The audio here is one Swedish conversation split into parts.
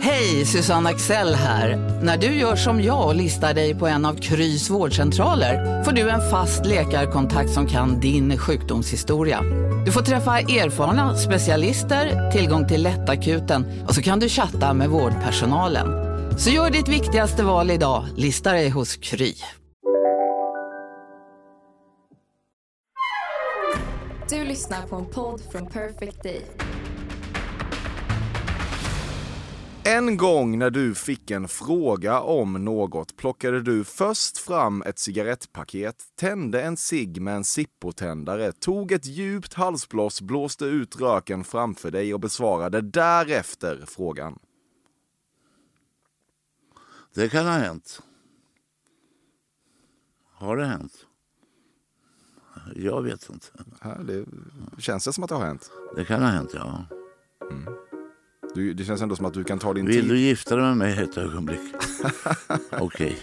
Hej, Susanne Axel här. När du gör som jag och listar dig på en av Krys vårdcentraler får du en fast läkarkontakt som kan din sjukdomshistoria. Du får träffa erfarna specialister, tillgång till lättakuten och så kan du chatta med vårdpersonalen. Så gör ditt viktigaste val idag, lista dig hos Kry. Du lyssnar på en podd från Perfect Day. En gång när du fick en fråga om något plockade du först fram ett cigarettpaket, tände en cigg med en Zippo-tändare, tog ett djupt halsblås, blåste ut röken framför dig och besvarade därefter frågan. Det kan ha hänt. Har det hänt? Jag vet inte. Det känns det som att det har hänt? Det kan ha hänt, ja. Du, det känns ändå som att du kan ta din Vill tid. du gifta dig med mig ett ögonblick? Okej.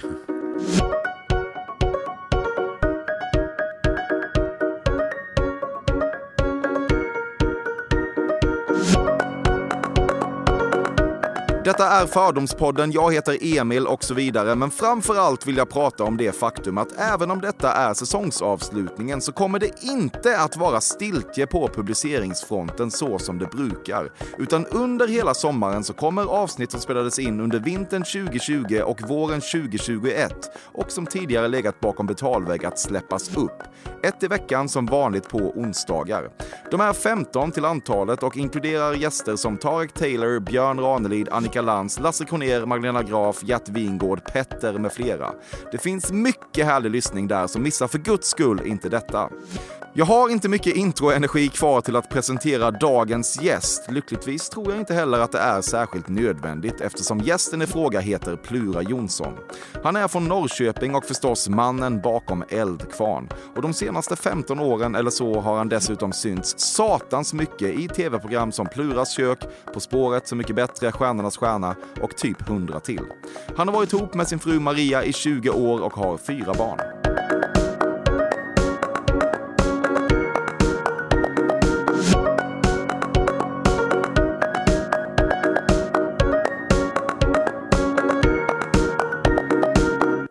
Detta är Fördomspodden, jag heter Emil och så vidare, men framför allt vill jag prata om det faktum att även om detta är säsongsavslutningen så kommer det inte att vara stiltje på publiceringsfronten så som det brukar. Utan under hela sommaren så kommer avsnitt som spelades in under vintern 2020 och våren 2021 och som tidigare legat bakom betalvägg att släppas upp. Ett i veckan som vanligt på onsdagar. De är 15 till antalet och inkluderar gäster som Tarek Taylor, Björn Ranelid, Annika Lantz, Lasse Kronér, Magdalena Graf, Gert Wingård, Petter med flera. Det finns mycket härlig lyssning där, så missa för guds skull inte detta. Jag har inte mycket introenergi kvar till att presentera dagens gäst. Lyckligtvis tror jag inte heller att det är särskilt nödvändigt eftersom gästen i fråga heter Plura Jonsson. Han är från Norrköping och förstås mannen bakom Eldkvarn. Och de senaste 15 åren eller så har han dessutom synts satans mycket i tv-program som Pluras kök, På spåret, Så mycket bättre, Stjärnornas stjärna och typ 100 till. Han har varit ihop med sin fru Maria i 20 år och har fyra barn.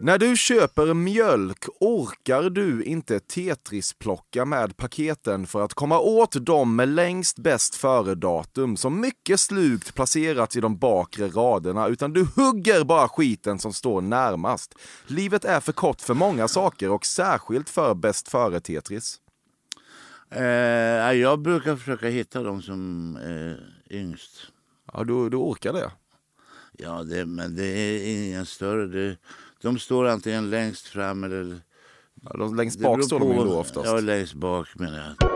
När du köper mjölk orkar du inte Tetris-plocka med paketen för att komma åt dem med längst bäst före-datum som mycket slugt placerats i de bakre raderna utan du hugger bara skiten som står närmast. Livet är för kort för många saker och särskilt för bäst före-Tetris. Eh, jag brukar försöka hitta de som är yngst. Ja, du, du orkar det. Ja, det, men det är ingen större. Det, de står antingen längst fram eller... Ja, de längst bak står de ju då oftast. Ja, längst bak menar jag.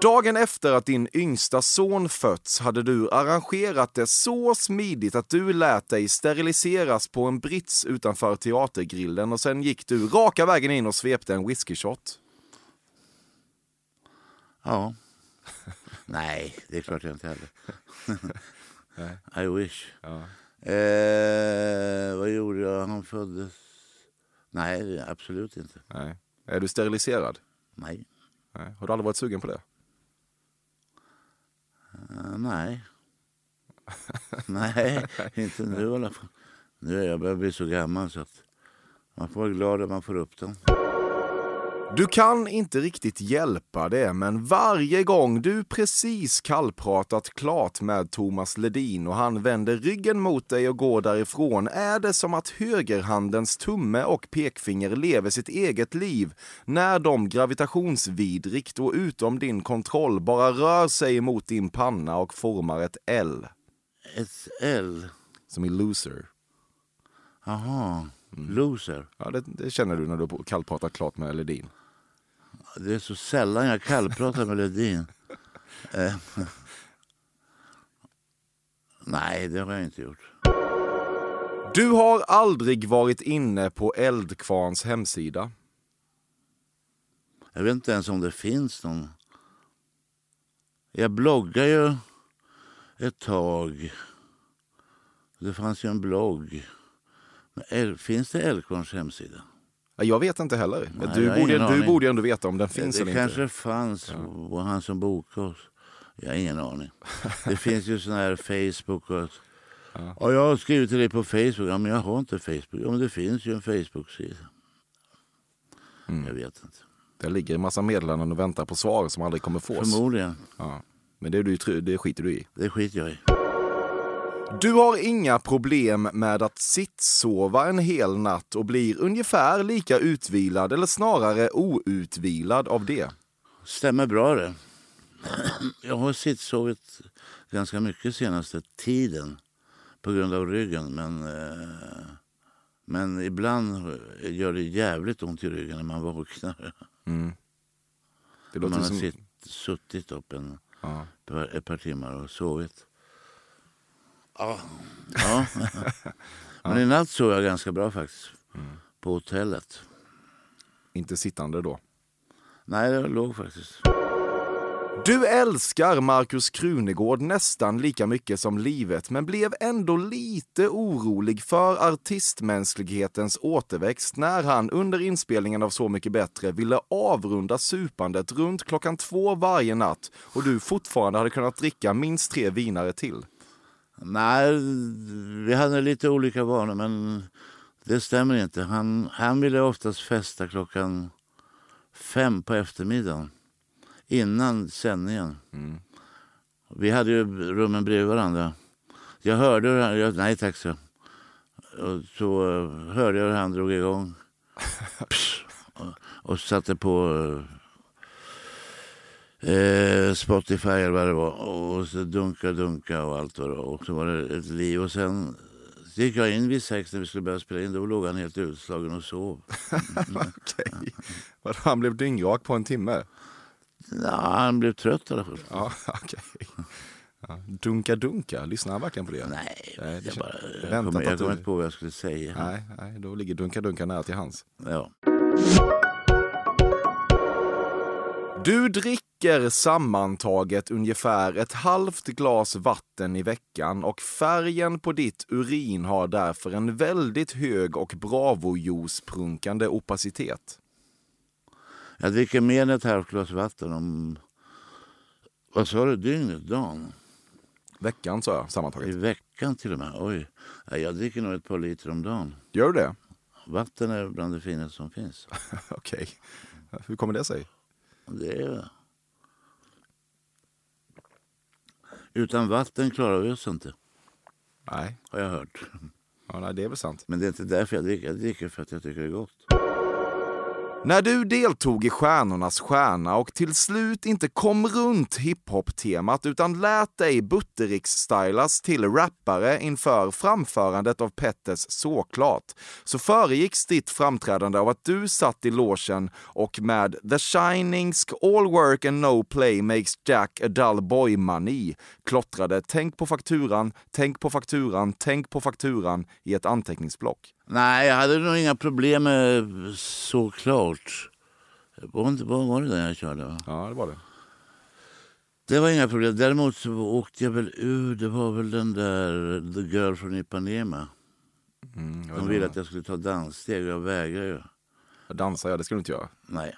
Dagen efter att din yngsta son fötts hade du arrangerat det så smidigt att du lät dig steriliseras på en brits utanför teatergrillen och sen gick du raka vägen in och svepte en whiskyshot. Ja. Nej, det är klart jag inte heller. I wish. Eh, vad gjorde jag? Han föddes... Nej, absolut inte. Nej. Är du steriliserad? Nej. Nej. Har du aldrig varit sugen på det? Eh, nej. nej, inte nu i alla fall. Nu är jag börjar bli så gammal så att man får vara glad att man får upp den. Du kan inte riktigt hjälpa det, men varje gång du precis kallpratat klart med Thomas Ledin och han vänder ryggen mot dig och går därifrån är det som att högerhandens tumme och pekfinger lever sitt eget liv när de gravitationsvidrigt och utom din kontroll bara rör sig mot din panna och formar ett L. Ett L. Som i loser. Jaha, loser. Ja, det, det känner du när du kallpratat klart med Ledin. Det är så sällan jag kallpratar med Ledin. Eh, Nej, det har jag inte gjort. Du har aldrig varit inne på Eldkvarns hemsida. Jag vet inte ens om det finns någon. Jag bloggar ju ett tag. Det fanns ju en blogg. Finns det Älvkvarns hemsida? Ja, Jag vet inte heller. Nej, du borde, du borde ju ändå veta om den finns det eller kanske inte. fanns, var han som bokade oss? Jag har ingen aning. Det finns ju sån här Facebook och... Ja. jag har skrivit till dig på Facebook. Ja, men jag har inte Facebook. Ja, men det finns ju en Facebook-sida. Mm. Jag vet inte. Det ligger en massa meddelanden och väntar på svar som aldrig kommer fås. Förmodligen. Ja. Men det, är du, det skiter du i. Det skiter jag i. Du har inga problem med att sittsova en hel natt och blir ungefär lika utvilad eller snarare outvilad av det. Stämmer bra det. Jag har sittsovit ganska mycket senaste tiden på grund av ryggen. Men, eh, men ibland gör det jävligt ont i ryggen när man vaknar. Låter man har som... sitt, suttit upp en, Ja. ett par timmar och sovit. Ja. ja. Men i natt sov jag ganska bra faktiskt. På hotellet. Inte sittande då. Nej, det låg faktiskt. Du älskar Markus Krunegård nästan lika mycket som livet men blev ändå lite orolig för artistmänsklighetens återväxt när han under inspelningen av Så mycket bättre ville avrunda supandet runt klockan två varje natt och du fortfarande hade kunnat dricka minst tre vinare till. Nej, vi hade lite olika vanor men det stämmer inte. Han, han ville oftast festa klockan fem på eftermiddagen innan sändningen. Vi hade ju rummen bredvid varandra. Jag hörde hur han... Jag, nej tack så. Och så eh, hörde jag hur han drog igång. Psh, och, och satte på eh, Spotify eller vad det var. Och så dunka, dunka och allt vad det var. Och så var det ett liv. Och sen så gick jag in vid sex när vi skulle börja spela in. Då låg han helt utslagen och sov. Okej. Vadå, Han blev dyngrak på en timme? Ja, han blev trött i alla fall. Ja, okej. Ja, dunka dunka, lyssnar han verkligen på det? Nej, Nej, det jag, bara, jag, kommer, jag att du- inte på vad jag skulle säga. Nej, nej, då ligger dunka dunka nära till hans. Ja. Du dricker sammantaget ungefär ett halvt glas vatten i veckan och färgen på ditt urin har därför en väldigt hög och bravojuiceprunkande opacitet. Jag dricker mer än ett halvt glas vatten om... Vad sa du? Dygnet? Dagen? Veckan sa jag I sammantaget. veckan till och med? Oj. Jag dricker nog ett par liter om dagen. Gör du det? Vatten är bland det finaste som finns. Okej. Hur kommer det sig? Det är... Utan vatten klarar vi oss inte, Nej, har jag hört. ja, nej det är väl sant. Men det är inte därför jag dricker. Jag dricker för att jag tycker det är gott. När du deltog i Stjärnornas stjärna och till slut inte kom runt hiphop-temat utan lät dig Buttericks-stylas till rappare inför framförandet av Petters Såklart, så föregicks ditt framträdande av att du satt i logen och med The Shinings All work and no play makes Jack a dull boy-mani klottrade Tänk på fakturan, tänk på fakturan, tänk på fakturan i ett anteckningsblock. Nej, jag hade nog inga problem med såklart. Var, inte, var, det den jag körde? Va? Ja, det var det. Det var inga problem. Däremot så åkte jag väl ur. Det var väl den där The Girl from Ipanema. De ville att jag skulle ta danssteg och jag vägrade ju. Dansa, ja det ska du inte göra. Nej.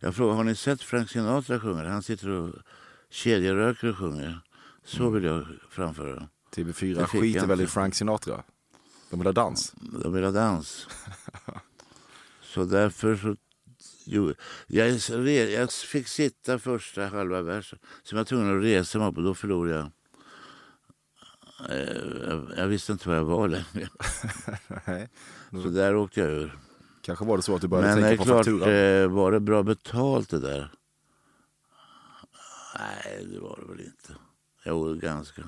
Jag frågade, har ni sett Frank Sinatra sjunga? Han sitter och kedjeröker och sjunger. Så vill jag framföra. TV4 Det fick skiter väl i. Frank Sinatra? De vill ha dans. De vill ha dans. så därför så... Jo, jag, jag fick sitta första halva versen. Så var jag tvungen att resa mig upp och då förlorade jag. Eh, Jag, jag visste inte var jag var längre. Så där åkte jag ur. Kanske var det så att du började Men tänka på klart, fakturan. eh, var det bra betalt det där? Nej, det var det väl inte. Jo, ganska.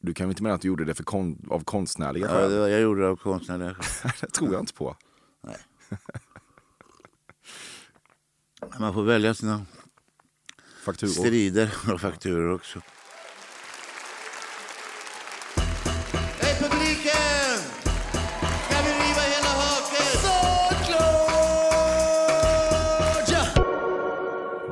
Du kan väl inte mena att du gjorde det för kon- av konstnärliga Ja, skäl? var, jag gjorde det av konstnärliga skäl. det tror jag inte på. Man får välja sina Fakturor. strider och fakturor också.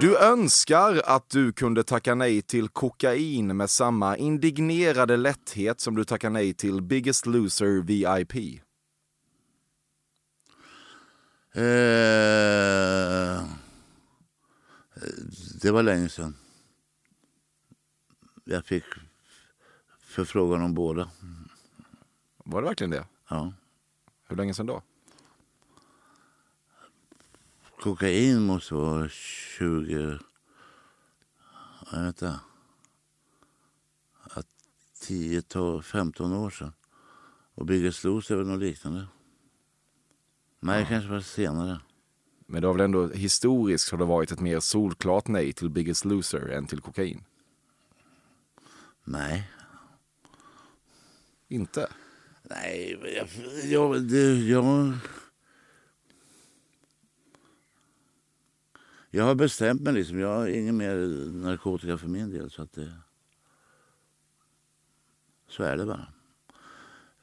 Du önskar att du kunde tacka nej till kokain med samma indignerade lätthet som du tackar nej till Biggest Loser VIP. Eh, det var länge sedan. Jag fick förfrågan om båda. Var det verkligen det? Ja. Hur länge sedan då? Kokain måste vara 20... Jag vet inte. 10, 12, 15 år sedan. Och Biggest Loser är väl något liknande. Nej, ja. kanske var senare. Men det har väl ändå historiskt har det varit ett mer solklart nej till Biggest Loser än till kokain? Nej. Inte? Nej, jag... jag, det, jag Jag har bestämt mig. Liksom. Jag har ingen mer narkotika för min del. Så, att det, så är det bara.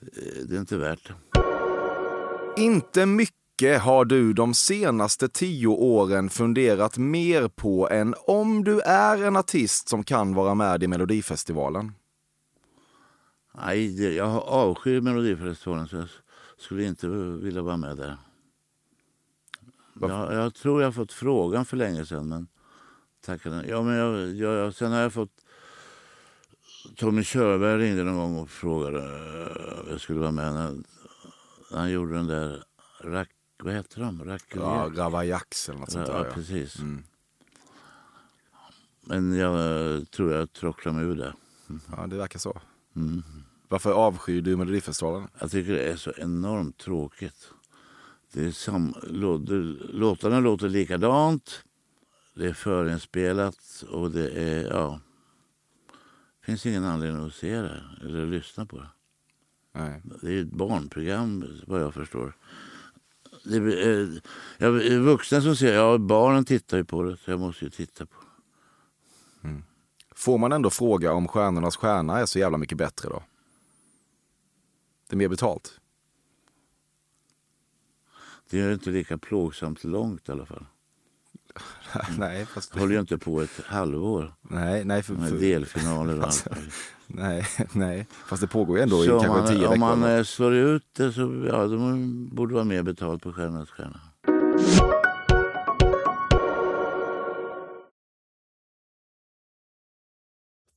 Eh, det är inte värt det. Inte mycket har du de senaste tio åren funderat mer på än om du är en artist som kan vara med i Melodifestivalen? Nej, jag avskyr Melodifestivalen så jag skulle inte vilja vara med där. Jag, jag, tror jag har fått frågan för länge sedan. Men tackade. Ja, men jag, jag, sen har jag fått... Tommy Körberg ringde någon gång och frågade om jag skulle vara med. När, han gjorde den där... Rack, vad heter de? Rack, ja, Ravaillax eller något sånt där. Ja, precis. Mm. Men jag tror jag tråcklade mig ur det. Ja, det verkar så. Mm. Varför avskyr du Melodifestivalen? Jag tycker det är så enormt tråkigt. Det är sam, låtarna låter likadant. Det är förinspelat och det är... Ja, det finns ingen anledning att se det eller lyssna på det. Nej. Det är ett barnprogram vad jag förstår. Det är, jag, är vuxna som säger ja barnen tittar ju på det så jag måste ju titta på det. Mm. Får man ändå fråga om Stjärnornas stjärna är så jävla mycket bättre då? Det är mer betalt? Det är inte lika plågsamt långt i alla fall. nej, fast... Håller ju inte på ett halvår. Nej, nej. För, för... delfinaler och allt. nej, nej, fast det pågår ju ändå så i kanske man, tio veckor. Om man eller? slår ut det så ja, de borde vara mer betalt på Stjärnornas stjärna.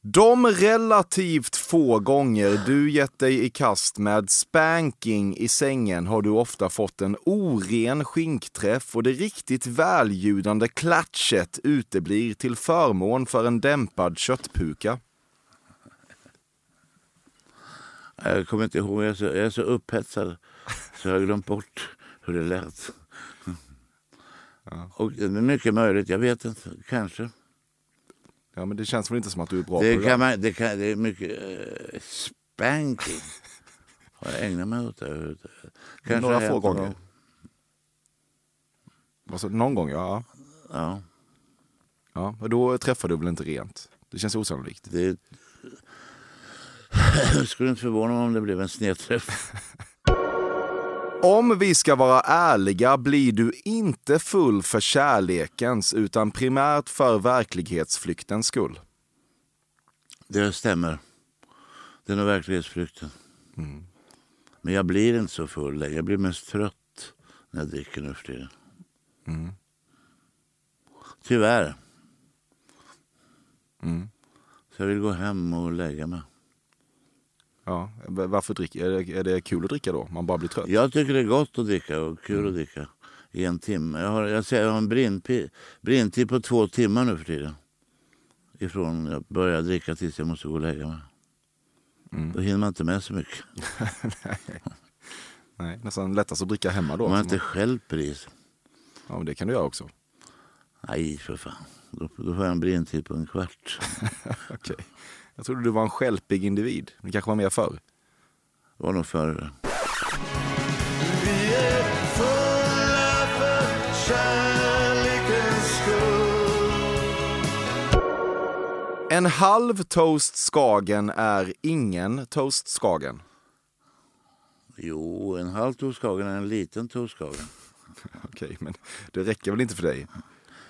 De relativt få gånger du gett dig i kast med spanking i sängen har du ofta fått en oren skinkträff och det riktigt väljudande klatschet uteblir till förmån för en dämpad köttpuka. Jag kommer inte ihåg, jag är så, jag är så upphetsad så jag har glömt bort hur det lät. Och det är mycket möjligt, jag vet inte, kanske. Ja, men det känns väl inte som att du är bra Det, på det. kan man, det, kan, det är mycket eh, spanking. Har jag ägnat mig åt det? Kanske Några få gånger. gång. Alltså, någon gång, ja. Ja, ja. Och då träffar du väl inte rent? Det känns osannolikt. det jag skulle inte förvåna mig om det blev en snedträff. Om vi ska vara ärliga blir du inte full för kärlekens utan primärt för verklighetsflyktens skull. Det stämmer. Det är nog verklighetsflykten. Men jag blir inte så full längre. Jag blir mest trött när jag dricker nu för tiden. Tyvärr. Så jag vill gå hem och lägga mig. Ja. Varför dricker, är, det, är det kul att dricka då? Man bara blir trött? Jag tycker det är gott att dricka och kul att dricka i en timme. Jag har, jag säger, jag har en brintid, brintid på två timmar nu för tiden. Ifrån jag börjar dricka tills jag måste gå och lägga mig. Då hinner man inte med så mycket. Nej, nästan lättast att dricka hemma då. Om man inte stjälper i sig. Ja, men det kan du göra också. Nej, för fan. Då, då får jag en brintid på en kvart. Okej. Jag trodde du var en skälpig individ. Det kanske var mer förr. Det var nog före. En halv toast Skagen är ingen toast Skagen. Jo, en halv toastkagen är en liten toastkagen. Okej, men det räcker väl inte för dig?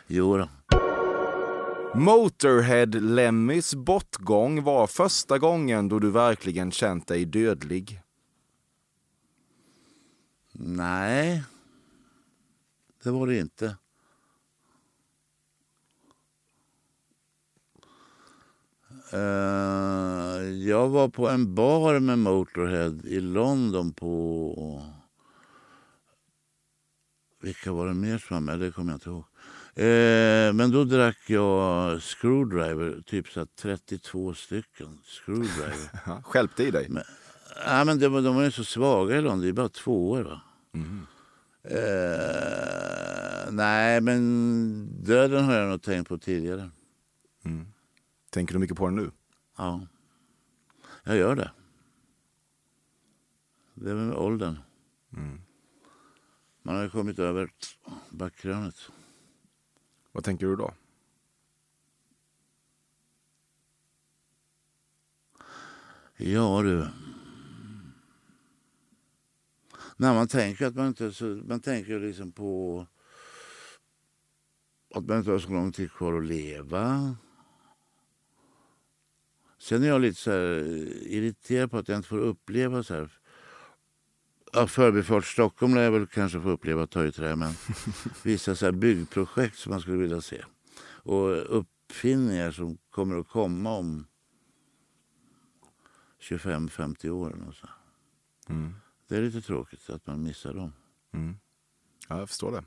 Jo då. Motorhead Lemmys bortgång var första gången då du verkligen känt dig dödlig. Nej, det var det inte. Eh, jag var på en bar med Motorhead i London på... Vilka var det mer som var med? Det kommer jag inte ihåg. Eh, men då drack jag Screwdriver, typ så här 32 stycken Screwdriver. Skälpte i dig. Men, ja, men de, de var ju så svaga i London, det är bara två år. Va? Eh, nej, men döden har jag nog tänkt på tidigare. Tänker du mycket på den nu? Ja, jag gör det. Det är med åldern. Man har ju kommit över backkrönet. Vad tänker du då? Ja du. När man tänker att man inte så, man tänker liksom på att man inte har så lång tid kvar att leva. Sen är jag lite så här irriterad på att jag inte får uppleva så här. Ja, Förbifart Stockholm lär jag väl kanske få uppleva ta i trä, men vissa så byggprojekt som man skulle vilja se. Och uppfinningar som kommer att komma om 25-50 år. Och så. Det är lite tråkigt att man missar dem. Ja, jag förstår det.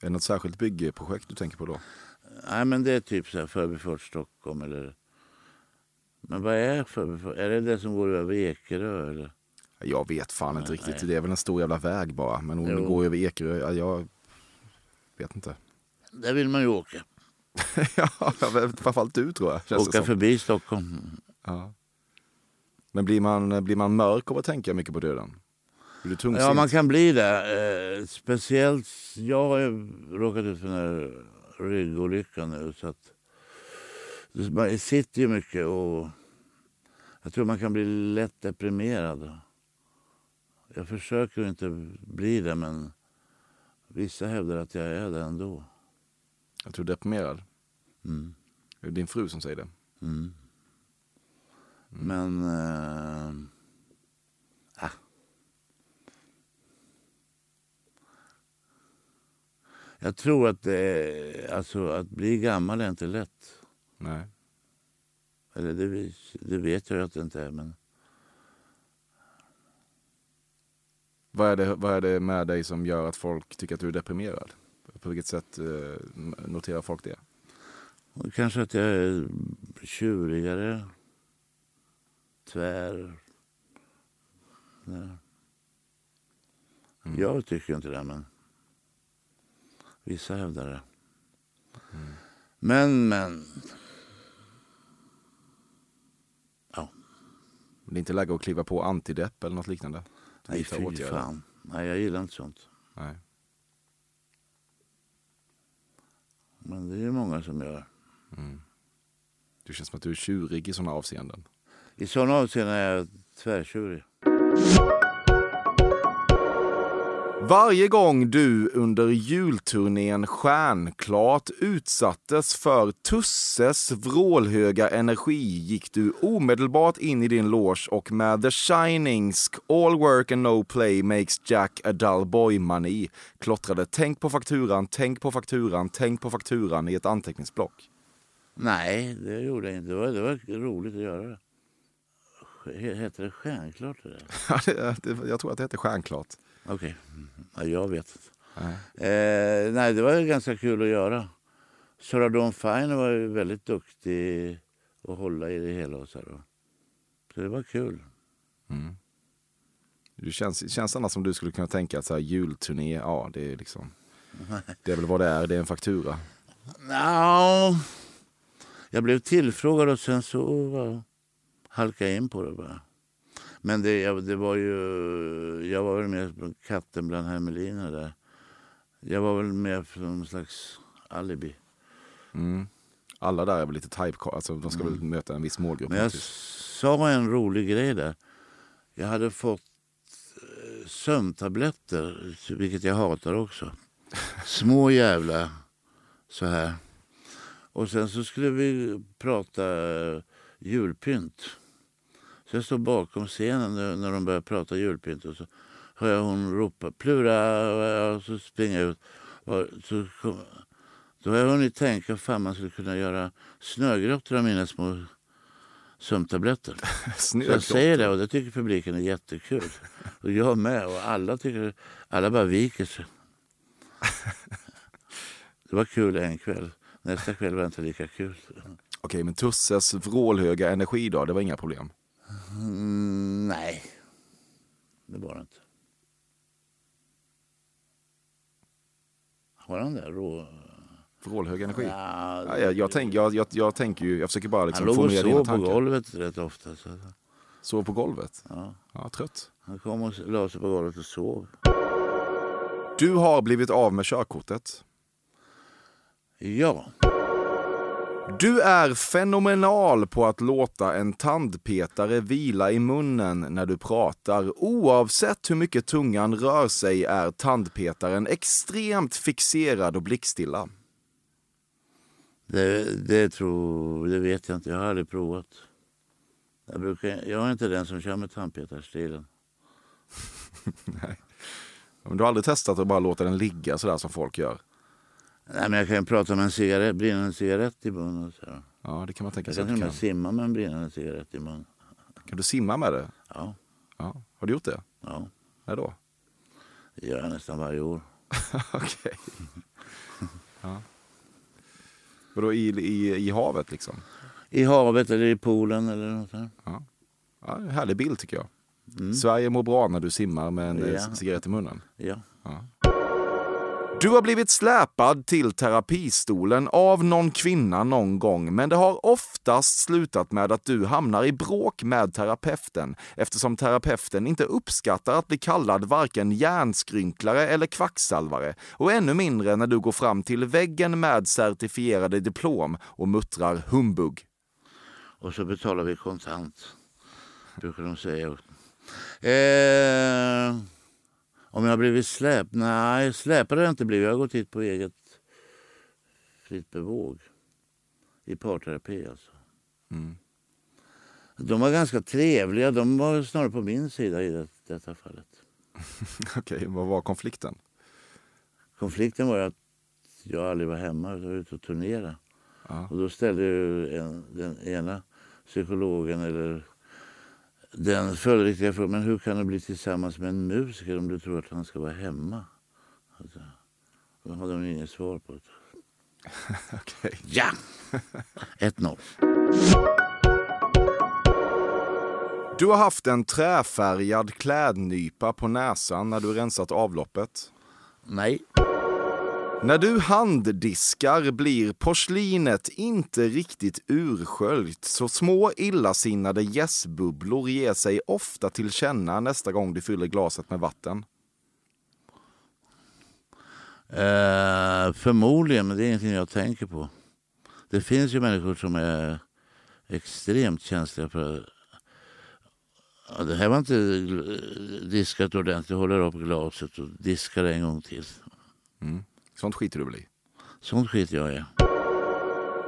Är det något särskilt byggprojekt du tänker på då? Nej, men det är typ så här Förbifart Stockholm eller... Men vad är Förbifart? Är det det som går över Ekerö eller? Jag vet fan inte Nej, riktigt. nej. Det är väl en stor jävla väg bara. Men om Jo. går över Ekerö, ja, jag vet inte. Där vill man ju åka. ja, framförallt du tror jag. Känns åka förbi Stockholm. Ja. Men blir man, blir man mörk av att tänka mycket på döden? Ja, man kan bli det. Eh, speciellt, jag har ju råkat ut för den här ryggolyckan nu. Så att, man sitter ju mycket och jag tror man kan bli lätt deprimerad. Jag försöker inte bli det, men vissa hävdar att jag är det ändå. Att du är deprimerad? Mm. Det är din fru som säger det. Mm. Men... Eh, ah. Jag tror att är, alltså, att bli gammal är inte lätt. Nej. Eller det, det vet jag ju att det inte är. Men Vad är, det, vad är det med dig som gör att folk tycker att du är deprimerad? På vilket sätt eh, noterar folk det? kanske att jag är tjurigare. Tvär. Nej. Jag tycker inte det, men vissa hävdar det. Men, men. Ja, Det är inte läge att kliva på antidepp eller något liknande? Nej fy åtgärder. fan. Nej, jag gillar inte sånt. Nej. Men det är många som gör. Du känns som att du är tjurig i sådana avseenden. I sådana avseenden är jag tvärtjurig. Varje gång du under julturnén Stjärnklart utsattes för Tusses vrålhöga energi gick du omedelbart in i din loge och med The Shinings All work and no play makes Jack a dull boy-mani klottrade Tänk på fakturan, tänk på fakturan, tänk på fakturan i ett anteckningsblock. Nej, det gjorde jag inte. Det var, det var roligt att göra det. He- Heter det stjärnklart? Det där? Ja, det, det, jag tror att det heter stjärnklart. Okej, ja, jag vet inte. Nej. Eh, nej, det var ju ganska kul att göra. Sarah Dawn Finer var ju väldigt duktig att hålla i det hela. Och så, här. så det var kul. Det känns, känns annars som du skulle kunna tänka att så här, julturné, ja det är liksom... Det är väl vad det är, det är en faktura. Nja, jag blev tillfrågad och sen så halkade jag in på det bara. Men det, det var ju... Jag var väl med katten bland hermeliner där. Jag var väl med för någon slags alibi. Mm. Alla där är väl lite type, alltså de ska väl möta en viss målgrupp. Men jag sa en rolig grej där. Jag hade fått eh, sömntabletter, vilket jag hatar också. Små jävla så här. Och sen så skulle vi prata eh, julpynt. Så jag står bakom scenen när, de börjar prata julpynt och så hör jag hon ropa Plura och så springer jag ut. Och så kom, då har jag hunnit tänka fan man skulle kunna göra snögrottor av mina små sömntabletter. Så jag säger det och det tycker publiken är jättekul. Och jag med och alla tycker, alla bara viker sig. Det var kul en kväll. Nästa kväll var det inte lika kul. Okej, men Tusses vrålhöga energi då, det var inga problem. Mm, nej, det var det inte. Var han där? Rå... Vrålhög energi. Ja, Ja, jag, jag, tänk, jag, jag, jag tänker ju, jag försöker bara liksom han låg och sov på golvet rätt ofta. Så, Sov på golvet? ja. Ja, trött. Han kom och la sig på golvet och sov. Du har blivit av med körkortet. Ja, Du är fenomenal på att låta en tandpetare vila i munnen när du pratar. Oavsett hur mycket tungan rör sig är tandpetaren extremt fixerad och blickstilla. det, det, tror, det vet jag inte. Jag har aldrig provat. Jag, brukar, jag är inte den som kör med tandpetarstilen. Men du har aldrig testat att bara låta den ligga sådär som folk gör? Nej, men jag kan prata med en cigarett, brinnande cigarett i munnen. Så. här. Ja, det kan man tänka Jag sig kan att till och med kan. simma med en brinnande cigarett i munnen. Kan du simma med det? Ja, Ja. Har du gjort det? ja, När då? det gör jag nästan varje år. Okej. Ja. Vadå i, i, i havet liksom? I havet eller i poolen eller något sånt. Ja, en härlig bild tycker jag. Sverige mår bra när du simmar med en Ja. ja. cigarett i munnen. Ja. Du har blivit släpad till terapistolen av någon kvinna någon gång, men det har oftast slutat med att du hamnar i bråk med terapeuten eftersom terapeuten inte uppskattar att bli kallad varken hjärnskrynklare eller kvacksalvare och ännu mindre när du går fram till väggen med certifierade diplom och muttrar humbug. Och så betalar vi kontant. Brukar de säga. Eh, om jag har blivit släpad? Nej, släpad har jag inte blivit. Jag har gått hit på eget fritt bevåg. I parterapi alltså. De var ganska trevliga. De var snarare på min sida i det, detta fallet. Okej, vad var konflikten? Konflikten var att jag aldrig var hemma. Jag var ute och turnerade. Ja. Och då ställde ju en, den ena psykologen eller den följdriktiga frågan, men hur kan du bli tillsammans med en musiker om du tror att han ska vara hemma? Alltså, då hade de inget svar på det. Okej. Ja! 1-0. Du har haft en träfärgad klädnypa på näsan när du rensat avloppet. Nej. När du handdiskar blir porslinet inte riktigt ursköljt så små illasinnade gässbubblor ger sig ofta till känna nästa gång du fyller glaset med vatten. Eh, förmodligen, men det är ingenting jag tänker på. Det finns ju människor som är extremt känsliga för... Ja, det här var inte diskat ordentligt. Jag håller upp glaset och diskar en gång till. Sånt skiter du väl i? Sånt skit jag i.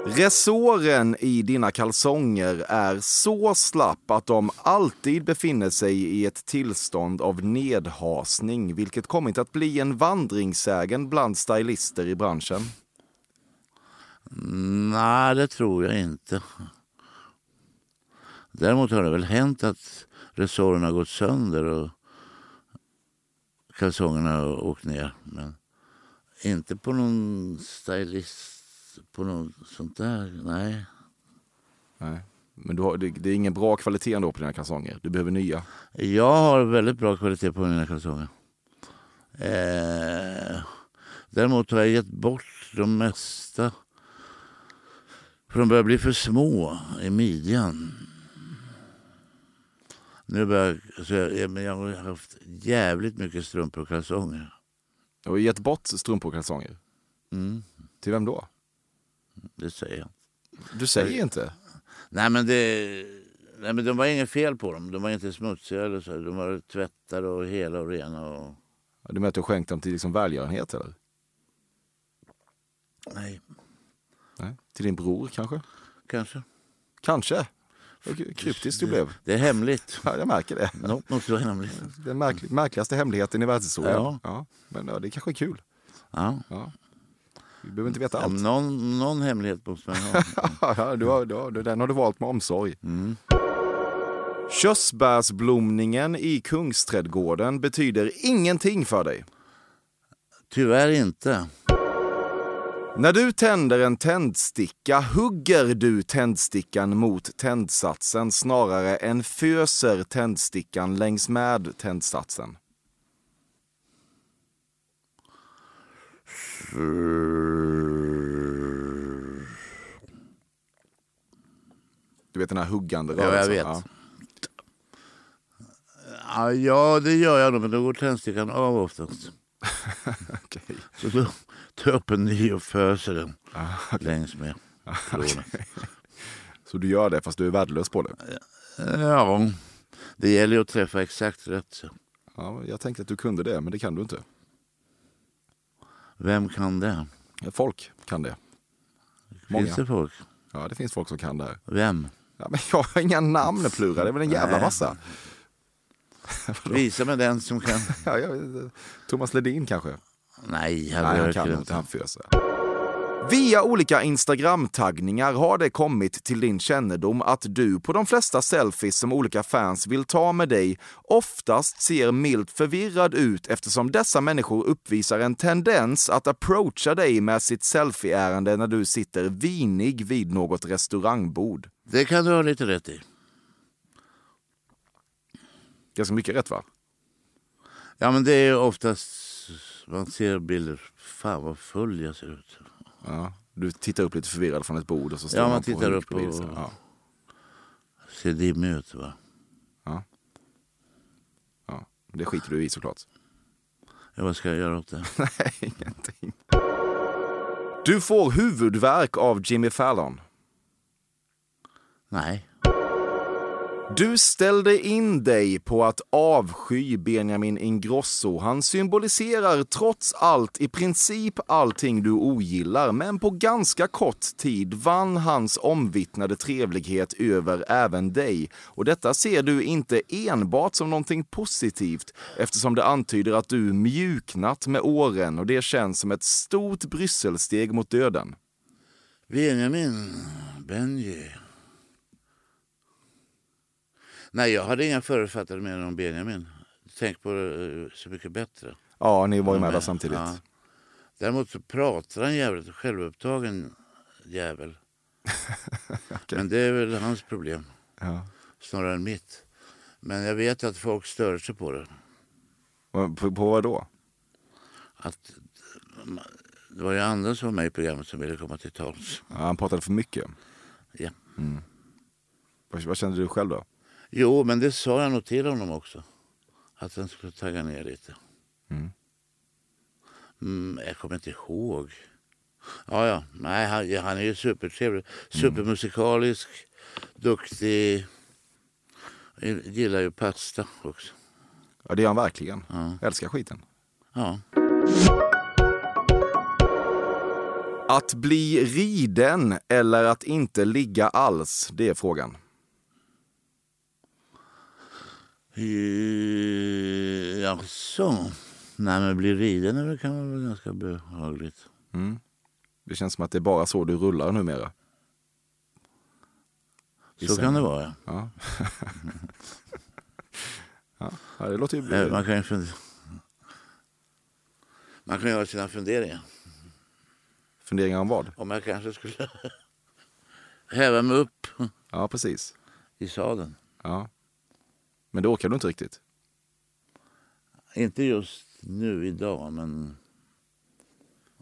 Resåren i dina kalsonger är så slapp att de alltid befinner sig i ett tillstånd av nedhasning, vilket kommit att bli en vandringssägen bland stylister i branschen. Nej, det tror jag inte. Däremot har det väl hänt att resåren har gått sönder och kalsongerna har åkt ner. Men inte på någon stylist, på något sånt där. Nej. Nej. Men du har, det, det är ingen bra kvalitet ändå på dina kalsonger. Du behöver nya. Jag har väldigt bra kvalitet på mina kalsonger. Eh, däremot har jag gett bort de mesta. För de börjar bli för små i midjan. Nu börjar, alltså jag, jag har haft jävligt mycket strumpor och kalsonger. Har gett bort strumpor och kalsonger. Mm, Till vem då? det säger jag. Du säger inte. Nej men, det, nej men de var inget fel på dem. De var inte smutsiga eller så. De var tvättade och hela och rena. Och, Du menar att du skänkt dem till liksom välgörenhet eller? nej, Nej. Till din bror kanske? kanske. Kanske. Kryptiskt du blev. Det är hemligt. Ja, jag märker det. Något måste vara hemligt. Den märklig, märkligaste hemligheten i världshistorien. Ja. Men ja, det kanske är kul. Ja. Ja. Vi behöver inte veta Ja, allt. någon, någon hemlighet måste man ha. Ja, du har, du har, den har du valt med omsorg. Mm. Körsbärsblomningen i Kungsträdgården betyder ingenting för dig. Tyvärr inte. När du tänder en tändsticka hugger du tändstickan mot tändsatsen snarare än föser tändstickan längs med tändsatsen. Du vet den här huggande Ja, jag rörelsen? vet. Ja, ja, det gör jag nog, men då går tändstickan av oftast. Okej. Så då jag upp en ny och föser den Ah, längs med tråden. Så du gör det fast du är värdelös på det? Ja, det gäller ju att träffa exakt rätt. Så. Ja, jag tänkte att du kunde det, men det kan du inte. Vem kan det? Folk kan det. Många. Finns det folk? Ja, det finns folk som kan det här. Vem? Ja, men jag har inga namn Plura, det är väl en jävla Nej. massa. Visa mig den som kan. Ja, jag, Thomas Ledin kanske? Nej, Nej, han han gör kan inte. han föser. Via olika Instagram-taggningar har det kommit till din kännedom att du på de flesta selfies som olika fans vill ta med dig oftast ser milt förvirrad ut eftersom dessa människor uppvisar en tendens att approacha dig med sitt selfie-ärende när du sitter vinig vid något restaurangbord. Det kan du ha lite rätt i. Ganska mycket rätt va? Ja, men det är oftast... Man ser bilder. Fan vad full jag ser ut. Ja. Du tittar upp lite förvirrad från ett bord och så står Ja, man man tittar upp och- Ja. Ser dimmig ut va? Ja. ja. Det skiter du i såklart. Ja, vad ska jag göra åt det? Nej, ingenting. Du får huvudvärk av Jimmy Fallon. Nej. Du ställde in dig på att avsky Benjamin Ingrosso. Han symboliserar trots allt i princip allting du ogillar, men på ganska kort tid vann hans omvittnade trevlighet över även dig. Och detta ser du inte enbart som någonting positivt, eftersom det antyder att du mjuknat med åren och det känns som ett stort Brysselsteg mot döden. Benjamin. Benji. Nej, jag hade inga förutfattade meningar om Benjamin. Tänk på det eh, Så mycket bättre. Ja, ni var ju med där samtidigt. ja. Däremot så pratar han jävligt självupptagen jävel. Men det är väl hans problem Ja. snarare än mitt. Men jag vet att folk stör sig på det. På, på vad då? Att det var ju andra som var med i programmet som ville komma till tals. Ja, han pratade för mycket. Ja. Vad, vad kände du själv då? Jo, men det sa jag nog till honom också. Att han skulle tagga ner lite. Mm. Mm, jag kommer inte ihåg. Ja, ja. Nej, han, han är ju supertrevlig. Supermusikalisk, duktig. Jag gillar ju pasta också. Ja, det gör han verkligen. Ja. Älskar skiten. Ja. Att bli riden eller att inte ligga alls, det är frågan. Eh, Jaså? Nej, men bli riden är väl- kan vara ganska behagligt. Mm. Det känns som att det är bara så du rullar numera. i Så sängen. kan det vara. Ja. ja. ja, det låter ju... Eh, Man kan ju fundera. Man kan ju ha sina funderingar. Funderingar om vad? Om jag kanske skulle häva mig upp Ja, precis. i sadeln. Ja. Men det orkar du inte riktigt. Inte just nu idag, men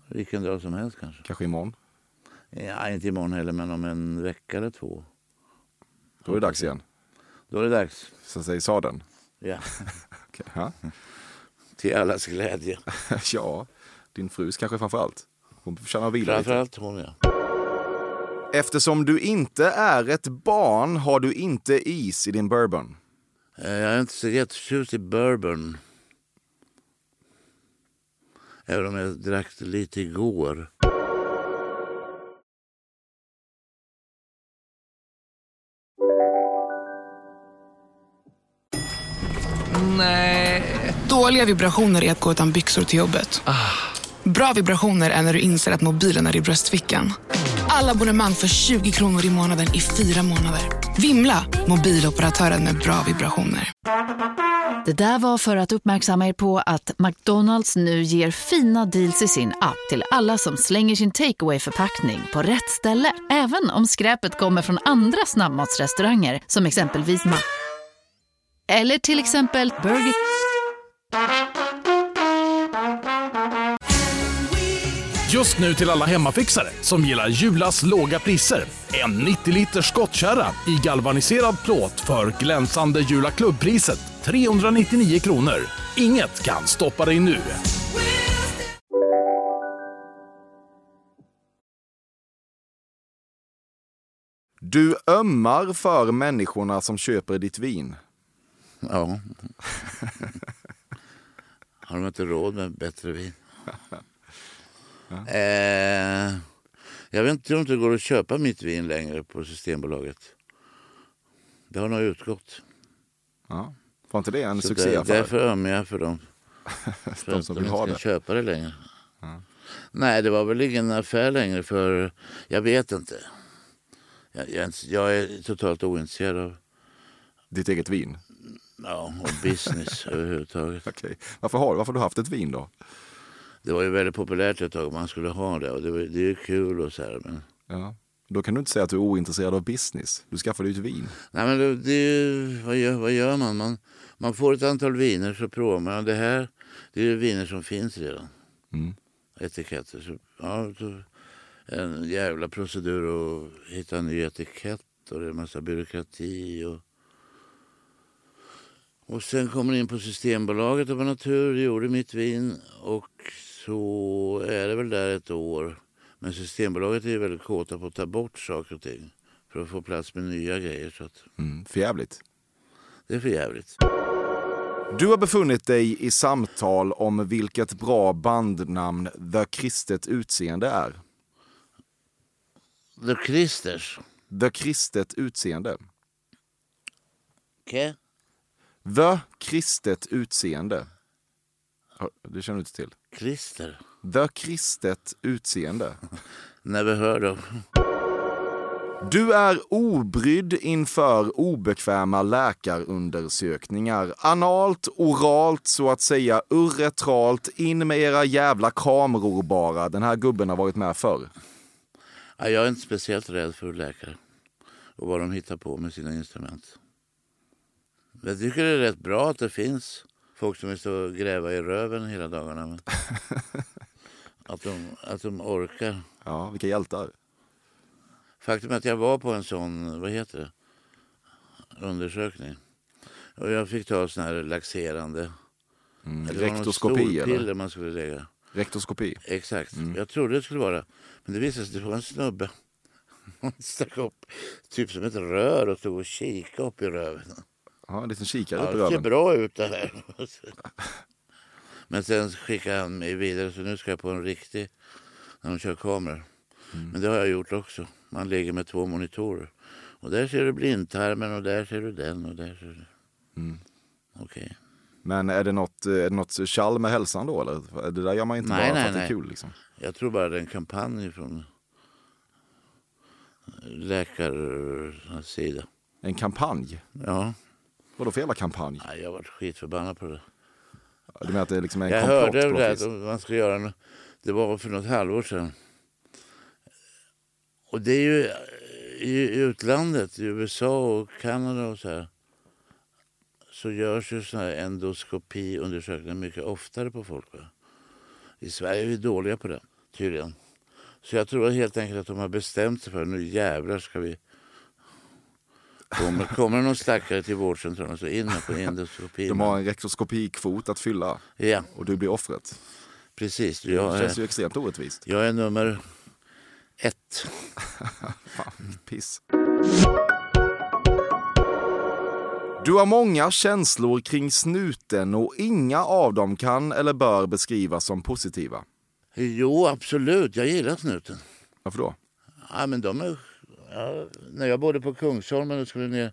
vilken dag som helst kanske. Kanske imorgon. Ja, inte imorgon heller, men om en vecka eller två. Då är det dags igen. Då är det dags. Så säger sadeln. Ja, Okej, Ja. till allas glädje. ja, din frus kanske framför allt. Hon förtjänar vila lite. Framförallt hon, ja. Eftersom du inte är ett barn har du inte is i din bourbon. Eh, Jag är inte så jätteförtjust i bourbon. Även om jag drack det lite igår. Dåliga vibrationer är att gå utan byxor till jobbet. Bra vibrationer är när du inser att mobilen är i bröstfickan. Alla abonnemang för 20 kronor i månaden i fyra månader. Vimla! Mobiloperatören med bra vibrationer. Det där var för att uppmärksamma er på att McDonalds nu ger fina deals i sin app till alla som slänger sin takeaway förpackning på rätt ställe. Även om skräpet kommer från andra snabbmatsrestauranger som exempelvis Ma... Eller till exempel Burger... Just nu till alla hemmafixare som gillar Julas låga priser. En 90 liters skottkärra i galvaniserad plåt för glänsande Jula klubbpriset 399 kronor. Inget kan stoppa dig nu. Du ömmar för människorna som köper ditt vin. Ja. Har de inte råd med bättre vin? eh, jag vet inte om det går att köpa mitt vin längre på Systembolaget. Det har nog utgått. Ja. Var inte det en Så succé där, för därför ömmar jag för dem. För de som de vill ha inte det? köpa det längre. Nej, det var väl ingen affär längre för jag vet inte. Jag, jag, jag är totalt ointresserad av Ditt eget vin? ja, och business överhuvudtaget. Okej. Varför har, varför har du haft ett vin då? Det var ju väldigt populärt ett tag man skulle ha det och det, var, det är ju kul och så här. Men, Ja. Då kan du inte säga att du är ointresserad av business. Du skaffade ju ett vin. nej, men det, det, vad, gör, vad gör man? man? Man får ett antal viner så provar man. Det här det är ju viner som finns redan. Mm. Etiketter. Så, ja, en jävla procedur att hitta en ny etikett och det är en massa byråkrati. Och, och sen kommer in på Systembolaget av natur, gjorde mitt vin och så är det väl där ett år. Men Systembolaget är ju väldigt kåta på att ta bort saker och ting för att få plats med nya grejer. Så att Mm. För jävligt. det är för jävligt. Du har befunnit dig i samtal om vilket bra bandnamn The Kristet Utseende är. The Christers. The Kristet Utseende. Okay. The Kristet Utseende. Det känner du inte till? Christer. The Kristet Utseende. Never heard of. Du är obrydd inför obekväma läkarundersökningar. Analt, oralt, så att säga uretralt. In med era jävla kameror bara. Den här gubben har varit med förr. Ja, jag är inte speciellt rädd för läkare och vad de hittar på med sina instrument. Jag tycker det är rätt bra att det finns folk som vill stå och gräva i röven hela dagarna. Att, de, att de orkar. Ja, vilka hjältar. Faktum är att jag var på en sån, vad heter det, undersökning. Och jag fick ta sån här laxerande. Mm. Det Rektoskopi eller? man skulle lägga. Rektoskopi. Exakt. Jag trodde det skulle vara. Men det visade sig att det var en snubbe. Han stack upp typ som ett rör och stod och kikade upp i röven. Ja, en liten kikare Ja, i det ser röven. bra ut det här. Men sen skickade han mig vidare så nu ska jag på en riktig när de kör kameror. Mm. Men det har jag gjort också. Man ligger med två monitorer. Och där ser du blindtarmen och där ser du den och där ser du... Mm. Okej. Men är det något, är det något tjall med hälsan då? Eller? Det där gör man inte Nej, bara för nej, att det är nej. kul. Liksom. Jag tror bara det är en kampanj från läkarsida. En kampanj? Ja. Vadå för jävla kampanj? Nej, jag varit skitförbannad på det. Du menar att det är liksom en jag komplott hörde på något det att man ska göra en, Det var för något halvår sedan. Och det är ju i utlandet, i USA och Kanada och så här. Så görs ju såna här endoskopiundersökningar mycket oftare på folk. Va? I Sverige är vi dåliga på det, tydligen. Så jag tror helt enkelt att de har bestämt sig för nu jävlar ska vi... Kommer, kommer det någon stackare till vårdcentralen så in med på endoskopi. De har en rektoskopikvot att fylla Ja, och du blir offret. precis. Det Jag känns är, ju extremt orättvist. jag är nummer ett. Fan, piss. Du har många känslor kring snuten och inga av dem kan eller bör beskrivas som positiva. Jo, absolut. Jag gillar snuten. Varför då? Ja, men de är, ja, när jag bodde på Kungsholmen och skulle ner...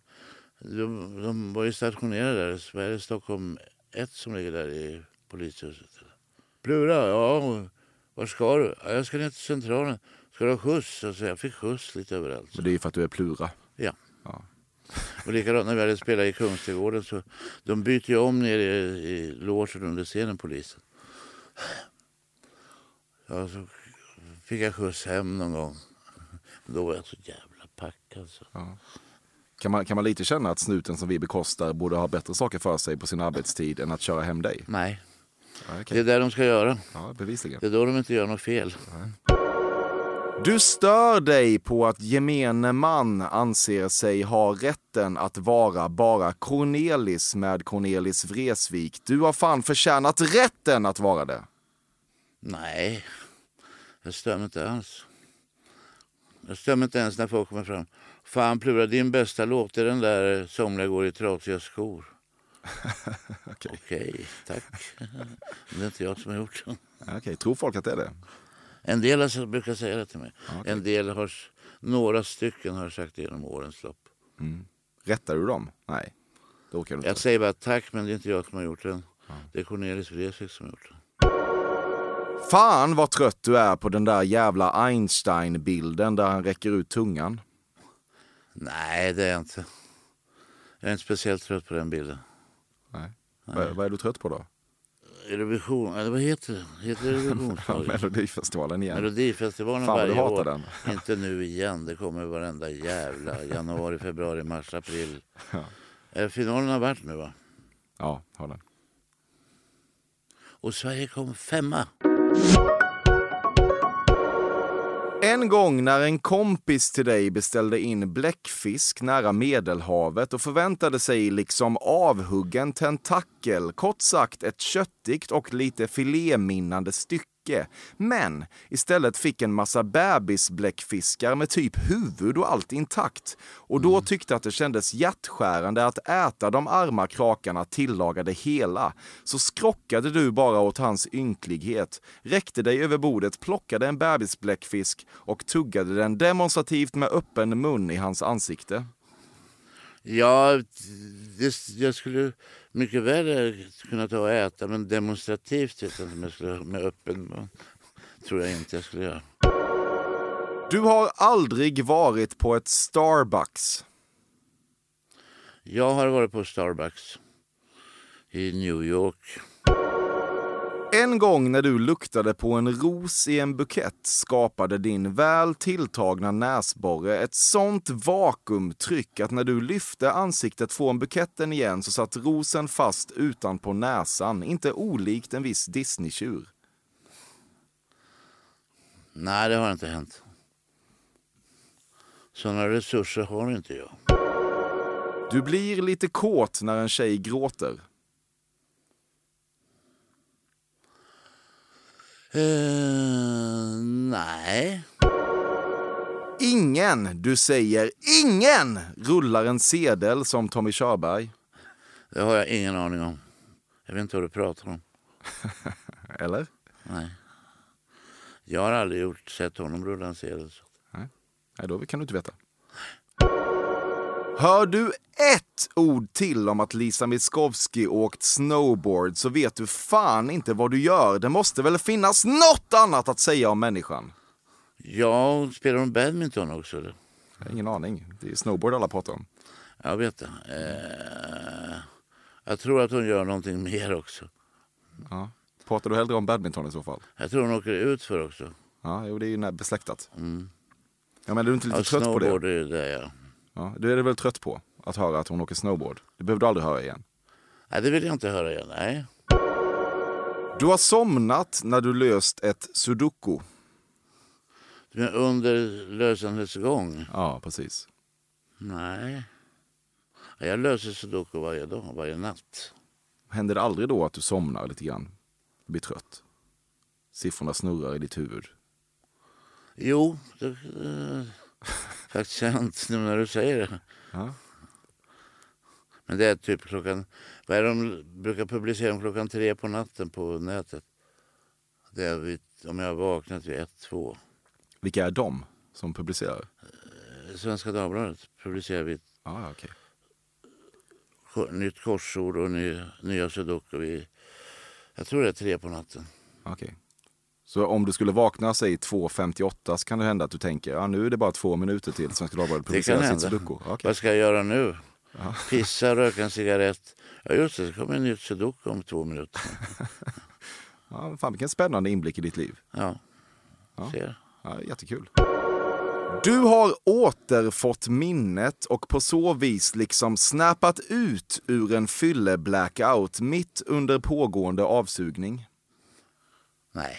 De, de var ju stationerade där. Sverige Stockholm 1 som ligger där i polishuset. Plura, ja. Var ska du? Ja, jag ska ner till Centralen. Ska du ha skjuts? Alltså, jag fick skjuts lite överallt. Men det är för att du är plura. Ja. Ja. Och likadant när vi hade spelat i Kungsträdgården så de byter ju om nere i, i logen under scenen, polisen. Ja, så fick jag skjuts hem någon gång. Då var jag så jävla pack alltså. Kan man, kan man lite känna att snuten som vi bekostar borde ha bättre saker för sig på sin arbetstid än att köra hem dig? Nej, Ja, det är det de ska göra. ja bevisligen. Det är då de inte gör något fel. Du stör dig på att gemene man anser sig ha rätten att vara bara Cornelis med Cornelis Vreeswijk. Du har fan förtjänat rätten att vara det. Nej, jag stör mig inte alls. Jag stör mig inte ens när folk kommer fram. Fan Plura, din bästa låt är den där Somliga går i trasiga skor. Okej. Okej, tack. Men det är inte jag som har gjort den. Okej, tror folk att det är det? En del har, brukar säga det till mig. okej. En del har, några stycken har sagt det genom årens lopp. Rättar du dem? Nej, det orkar du Jag säger bara tack, men det är inte jag som har gjort den. Det är Cornelis Vreeswijk som har gjort den. Fan vad trött du är på den där jävla Einstein-bilden där han räcker ut tungan. Nej, det är jag inte. Jag är inte speciellt trött på den bilden. Nej. Vad, vad är du trött på då? Eurovision, eller vad heter det? Heter det Eurovisionsdagen? Melodifestivalen igen. Melodifestivalen Fan varje år. den. Inte nu igen. Det kommer varenda jävla januari, februari, mars, april. Eh, Finalen har varit nu va? Ja, har den. Och Sverige kom femma. En gång när en kompis till dig beställde in bläckfisk nära Medelhavet och förväntade sig liksom avhuggen tentakel, kort sagt ett köttigt och lite filéminnande stycke. Men istället fick en massa bebisbläckfiskar med typ huvud och allt intakt. Och då tyckte att det kändes hjärtskärande att äta de arma krakarna tillagade hela. Så skrockade du bara åt hans ynklighet, räckte dig över bordet, plockade en bebisbläckfisk och tuggade den demonstrativt med öppen mun i hans ansikte. Ja, det, jag skulle mycket väl kunna ta och äta, men demonstrativt vet jag inte om jag skulle med öppen mun. Tror jag inte jag skulle göra. Du har aldrig varit på ett Starbucks. Jag har varit på Starbucks i New York. En gång när du luktade på en ros i en bukett skapade din väl tilltagna näsborre ett sånt vakuumtryck att när du lyfte ansiktet från buketten igen så satt rosen fast utanpå näsan, inte olikt en viss Disney-tjur. Nej, det har inte hänt. Sådana resurser har inte jag. Du blir lite kåt när en tjej gråter. Eh, nej. Ingen, du säger ingen, rullar en sedel som Tommy Körberg. Det har jag ingen aning om. Jag vet inte vad du pratar om. Eller? Nej. Jag har aldrig gjort, sett honom rulla en sedel. så. Nej, då kan du inte veta. Hör du ett ord till om att Lisa Miskovsky åkt snowboard så vet du fan inte vad du gör. Det måste väl finnas något annat att säga om människan? Ja, spelar hon badminton också eller? Jag har ingen aning. Det är snowboard alla pratar om. Jag vet det. Eh, jag tror att hon gör någonting mer också. Ja. Pratar du hellre om badminton i så fall? Jag tror hon åker ut för också. Ja, jo, det är ju besläktat. Mm. Ja, men är du inte lite Ja, trött på det? snowboard är det ja. Ja, du är väl trött på att höra att hon åker snowboard? Det behöver du aldrig höra igen. Nej, det vill jag inte höra igen. Nej. Du har somnat när du löst ett sudoku. Men under lösandets gång? Ja, precis. Nej. Jag löser sudoku varje dag, varje natt. Händer det aldrig då att du somnar lite grann? Blir trött? Siffrorna snurrar i ditt huvud? Jo, det eh, faktiskt sant nu när du säger det. Ja. Men det är typ klockan... Vad är det de brukar publicera om klockan tre på natten på nätet? Det är vid, om jag har vaknat vid ett, två. Vilka är de som publicerar? Eh, Svenska Dagbladet publicerar vid Ah, okay. nytt korsord och ny, nya sudoku. Jag tror det är tre på natten. Okej. Så om du skulle vakna säg 2.58 så kan det hända att du tänker ja, nu är det bara två minuter till Svenska Dagbladet publicerar sitt sudoku. Okej. Vad ska jag göra nu? Ja. Pissa, röka en cigarett. Ja just det, det kommer en nytt sudoku om två minuter. Ja, fan, vilken spännande inblick i ditt liv. Ja, Ja. ser. Ja, jättekul. Du har återfått minnet och på så vis liksom snappat ut ur en fylle-blackout mitt under pågående avsugning. Nej.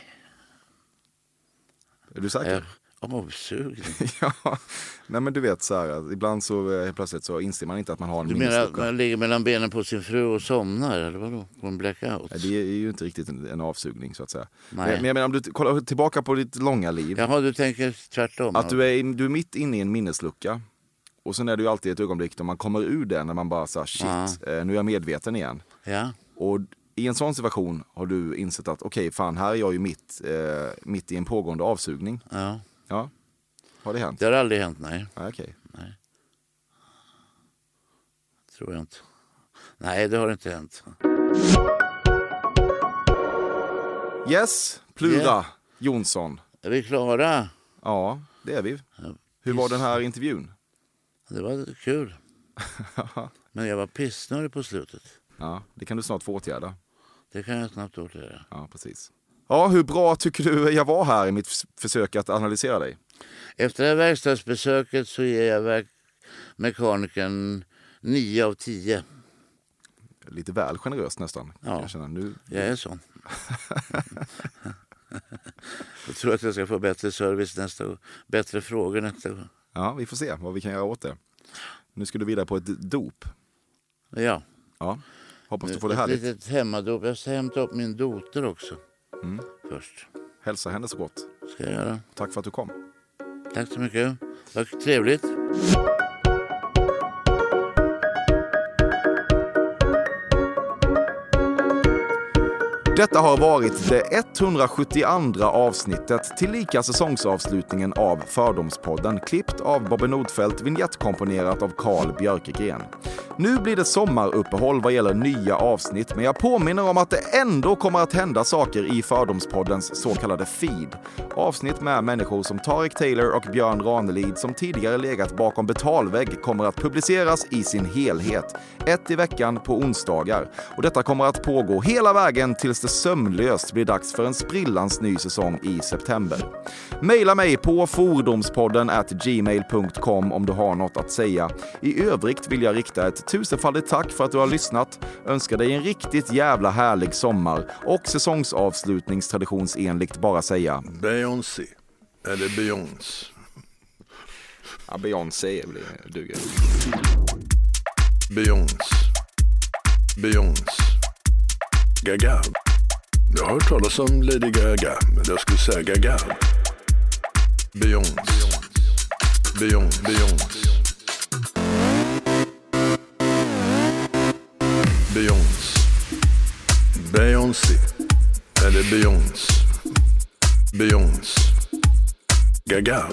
Är du säker? Avsugning. ja. Nej men du vet så här, ibland så eh, plötsligt så inser man inte att man har en Du menar att man ligger mellan benen på sin fru och somnar eller vadå? På en blackout? Nej, Det är ju inte riktigt en, en avsugning så att säga. Nej. Men, men jag menar om du kollar tillbaka på ditt långa liv. Jaha, du tänker tvärtom? Att du är, du är mitt inne i en minneslucka. Och sen är det ju alltid ett ögonblick då man kommer ur den när man bara säger shit, Ja. eh, nu är jag medveten igen. Ja. Och i en sån situation har du insett att okej, fan här är jag ju mitt, eh, mitt i en pågående avsugning. ja. Ja. Har det hänt? Det har aldrig hänt, nej. Ja, okej. Tror jag inte. Nej, det har inte hänt. Yes, Plura Yeah. Jonsson. Är vi klara? Ja, det är vi. Hur var den här intervjun? Det var kul. Men jag var pissnödig på slutet. Ja, det kan du snart få åtgärda. Det kan jag snabbt åtgärda. Ja, precis. Ja, hur bra tycker du jag var här i mitt försök att analysera dig? Efter det här verkstadsbesöket så ger jag verk- mekanikern 9 av 10. Lite väl generöst nästan. Ja. Jag, känna. Nu, Jag är sån. jag tror att jag ska få bättre service nästa gång. Bättre frågor nästa gång. Ja, vi får se vad vi kan göra åt det. Nu ska du vidare på ett dop. Ja. Ja, hoppas du får det Ett härligt. litet hemmadop. Jag ska hämta upp min dotter också. Mm. Först. Hälsa henne så gott. Ska jag göra. Tack för att du kom. Tack så mycket. Vad trevligt. Detta har varit det 172 avsnittet, tillika säsongsavslutningen av Fördomspodden, klippt av Bobby Nordfeldt, vignettkomponerat av Carl Björkegren. Nu blir det sommaruppehåll vad gäller nya avsnitt, men jag påminner om att det ändå kommer att hända saker i Fördomspoddens så kallade feed. Avsnitt med människor som Tarek Taylor och Björn Ranelid som tidigare legat bakom betalvägg kommer att publiceras i sin helhet. Ett i veckan på onsdagar. Och detta kommer att pågå hela vägen tills det sömnlöst blir dags för en sprillans ny säsong i september. Maila mig på fordomspodden at gmail.com om du har något att säga. I övrigt vill jag rikta ett tusenfaldigt tack för att du har lyssnat, önskar dig en riktigt jävla härlig sommar och säsongsavslutningstraditionsenligt bara säga Beyoncé. Eller Beyoncé. Ja, Beyoncé duger. Beyoncé. Beyoncé. Gaga. Jag har hört talas om Lady Gaga, men jag skulle säga Gaga. Beyoncé. Beyoncé. Beyoncé. Beyoncé. Beyoncé. Eller Beyoncé. Beyoncé. Gaga.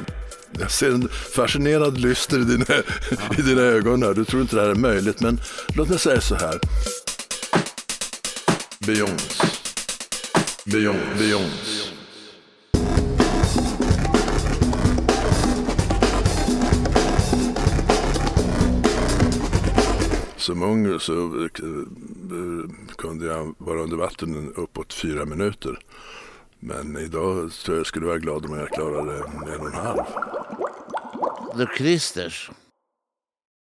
Jag ser en fascinerad lyster i dina, i dina ögon här. Du tror inte det här är möjligt, men låt mig säga så här. Beyoncé. Beyoncé. Beyoncé. Som ung så kunde jag vara under vatten uppåt fyra minuter. Men idag tror jag skulle vara glad om jag klarade en och en halv. The Christers